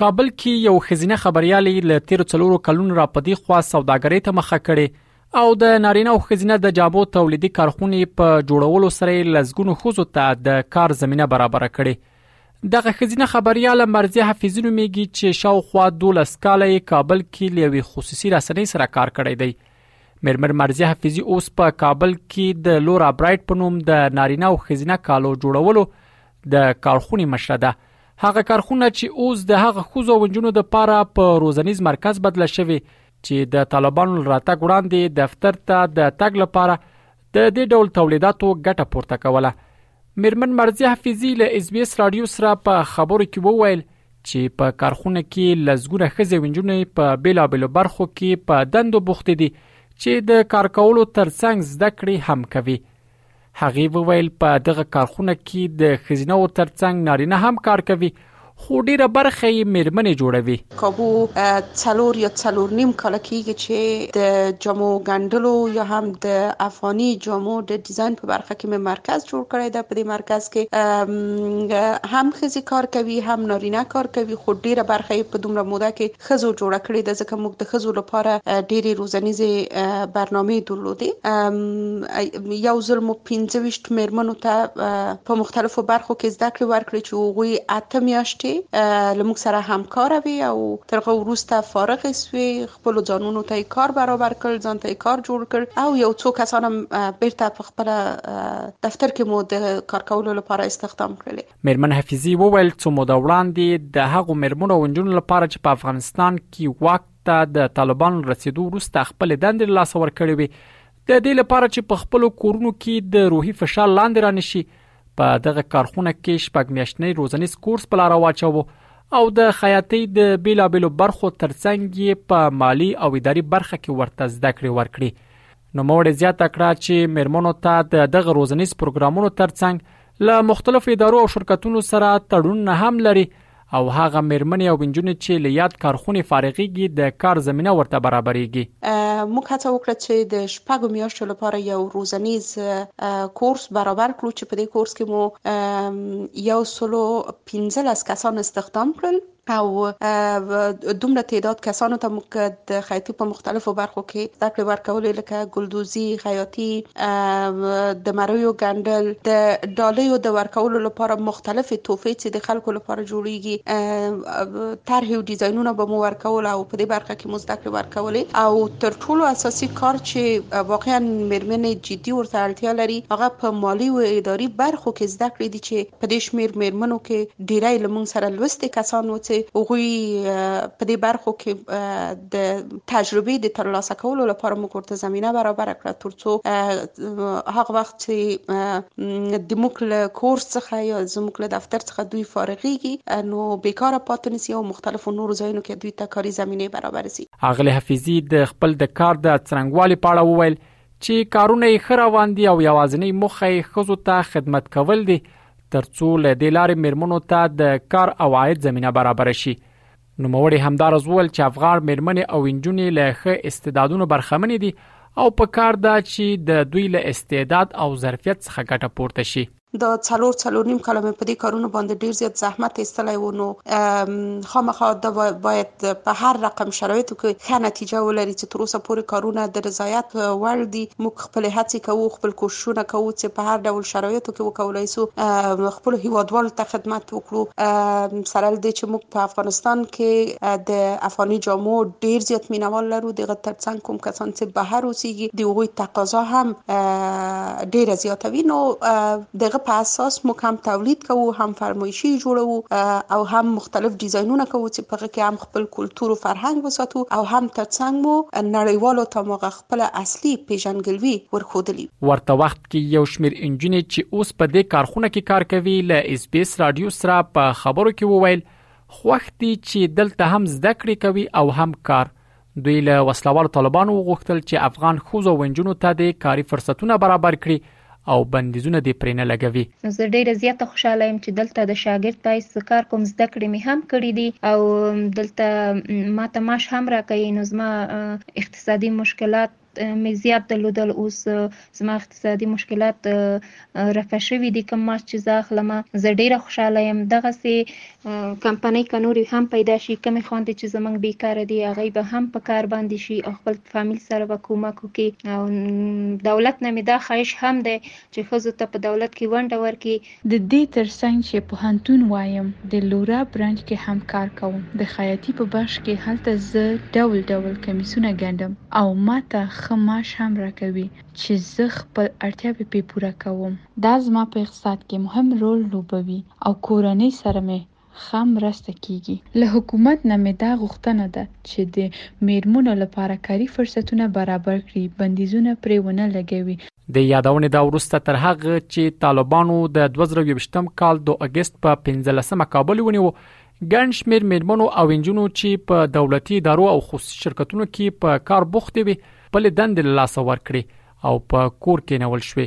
کابل کې یو ښځینه خبریالې له تیر څلورو کلونو را پدې خوا سوداګرۍ ته مخه کړې او د نارینه او ښځینه د جامو تولیدي کارخونې په جوړولو سره لزګونو خزو ته د کار زمينه برابر کړي دغه خزینه خبرياله مرزي حفیظ نوميږي چې شاوخوا 12 کال یې کابل کې لوي خصوصي رسنۍ سره کار کړی دی مرمر مرزي حفیظي اوس په کابل کې د لورا برایټ په نوم د نارینه او خزینه کالو جوړولو د کارخونې مشره ده هغه کارخونه چې اوس د هغه خوځو ونجونو د پاره په پا روزنیز مرکز بدل شوی چې د طالبانو راتګ وړاندې دفتر ته د تګ لپاره د دې ډول تولیداتو ګټه پورته کوله میرمن مرزي حفیظي له اس بي اس رادیو سره په خبرو کې وویل چې په کارخونه کې لزګونه خزې ونجونې په بیلابلو برخو کې په دندو بوخت دي چې د کار کولو ترڅنګ زده کړې هم کوي هغه وویل په دغه کارخونه کې د خزینه او ترڅنګ نارینه هم کار کوي خو ډیره برخه یې میرمنې جوړوي کابو څلور یا څلور نیم کال کېږي چې د جامو ګندلو یا هم د افغاني جامو د ډیزاین په برخه کې مې مرکز جوړ کړی دا په دې مرکز کې هم خزي کار کوي هم نارینه کار کوي خو ډیره برخه په دومره موده کې ښځو جوړه کړې ده ځکه موږ د ښځو لپاره ډېرې روزنیزې برنامې درلودې یو ځل مو 25 میرمنو ته په مختلفو برخو کې زده کړې ورکړې چې هغوی اته میاشتې له موږ سره همکار وي او تر هغه وروسته فارغ شوې خپل ځانونو ته کار برابر کړ ځان ته کار جوړ کړ او یو څو کسان هم بیرته په خپل دفتر کې مو د کار کولو لپاره استخدام کړل مېرمن حفیظي وویل څو موده وړاندې د هغو مېرمنو او نجونو لپاره چې په افغانستان کې واک ته د طالبانو رسیدو وروسته خپل دندې لاس ور کړې وي د دې لپاره چې په خپل کورونو کې د روحي فشار لاندې رانشي په دغه کارخونه کې شپږ میاشتنی روزنیز کورس په لار واچو او د خیاطۍ د بیلابلو برخو ترڅنګ یې په مالی او اداري برخه کې ورته زده کړې ورکړي نو مور زیاته کړه چې مېرمنو ته د دغه روزنیز پروګرامونو ترڅنګ له مختلفو ادارو او شرکتونو سره تړونونه هم لري او هغه مېرمنې او انجونې چې له یاد کارخونې فارغېږي د کار زمينه ورته برابرېږي موږ هڅه وکړه چې د شپږو میاشتو لپاره یو روزنیز کورس برابر کړو چې په دې کورس کې مو یو سلو پنځلس کسان استخدام کړل او دومره تعداد کسانو ته موږ د خیاطي په مختلفو برخو کې زده کړې ورکولې لکه ګلدوزي خیاطي د مریو ګنډل د ډالیو د ورکولو لپاره مختلفې توفې چې د خلکو لپاره جوړیږي طرح او ډیزاینونه به مو ورکول او په دې برخه کې مو زده کړې ورکولې او تر ټولو اساسي کار چې واقعا مېرمنې جدي ورته اړتیا لري هغه په مالي او اداري برخو کې زده کړې دي چې په دې شمېر مېرمنو کې ډېری له موږ سره لوستي کسان وو چې هغوی په دې برخو کې د تجربې د ترلاسه کولو لپاره موږ ورته زمینه برابر کړه ترڅو هغه وخت چې د موږ له کورس څخه یا زموږ له دفتر څخه دوی فارغېږي نو بیکاره پاتې نسی او مختلفو نورو ځایونو کې دوی ته کاري زمینه برابر شي اغلې حفیظي د خپل د کار د څرنګوالي په اړه وویل چې کارونه یې ښه روان دي او یوازینی موخه یې ښځو ته خدمت کول دي ترڅو له دې لارې میرمنو ته د کار او عاید زمينه برابر شي نو موري همدارز وویل چې افغان میرمنې او انجونې له ښه استعدادونو برخمنې دي او په کار ده چې د دوی له استعداد او ظرفیت څخه ګټه پورته شي دا څلور څلور نیم کاله مې په دې کارونو باندې ډیر زیات زحمت ایستلی و نو خامخا دا باید په هر رقم شرایطو کې ښه نتیجه ولري چې تر اوسه پورې کارونه د رضایت وړ دي موږ خپل هڅې کوو خپل کوششونه کوو چې په هر ډول شرایطو کې وکولای شو خپل هیوادوالو ته خدمت وکړو سره دې چې موږ په افغانستان کې د افغاني جامو ډیر زیات مینوال لرو دغه ترڅنګ کوم کسان چې بهر اوسېږي د هغوی تقاضا هم ډیره زیاتوي نو دغه په اساس مو کم تولید کوو هم فرمایشي جوړو او هم مختلف ډیزاینونه کوو چې په کې هم خپل کلچر او فرهنګ وساتو او هم ترڅنګ مو نړیوالو ته مو خپل اصلي پیژنګلوي ورخودلی ورته وخت کې یو شمیر انجنیر چې اوس په دې کارخونه کې کار کوي له اس بي اس رادیو سره په خبرو کې وویل خوښ دي چې دلته هم زده کړې کوي او هم کار دوی له وسلوالو طالبانو وغوښتل چې افغان ښځو او نجونو ته د کاري فرصتونه برابر کړي او بندیزونه دې پرې نه لګوي نو زه ډیره زیاته خوشاله یم چې دلته د شاګرد په حیث کار کوم زده کړې مې هم کړې دي او دلته ماته معاش هم راکوي نو زما اقتصادي مشکلات میزیاب درلودل اوس زما اقتصادي مشکلات رفع شوي دي کوم معاش چې زه اخلم زه ډیره خوشاله یم دغسې کمپنۍ که نورې هم پیدا شي کومې خوندې چې زمونږ بیکاره دي هغوی به هم په کار باندې شي او خپل فامیل سره به کومک وکړي او دولت نه مې دا خواهش هم دی چې ښځو ته په دولت کې ونډه ورکړي د دې تر څنګ چې پوهنتون وایم د لورا برانچ کې هم کار کوم د خیاطي په بخش کې هلته زه ډول ډول کمیسونه ګنډم او ماته ښه معاش هم راکوي چې زه خپل اړتیاوې پې پوره کوم. دا زما په اقتصاد کې مهم رول لوبوي او کورنۍ سره مې ښه مرسته کیږي. له حکومت نه مې دا غوښتنه ده چې د میرمنو لپاره کاري فرصتونه برابر کړي، بندیزونه پرې ونه لګوي. د یادونې ده وروسته تر هغه چې طالبانو د دوه زره یوویشتم کال د اګست په پنځلسمه کابل ونیو، ګڼ شمېر میرمنو او انجونو چې په دولتي ادارو او خصوصي شرکتونو کې په کار بوختې وې، خپلې دندې له لاسه ورکړې او په کور کېنول شوې.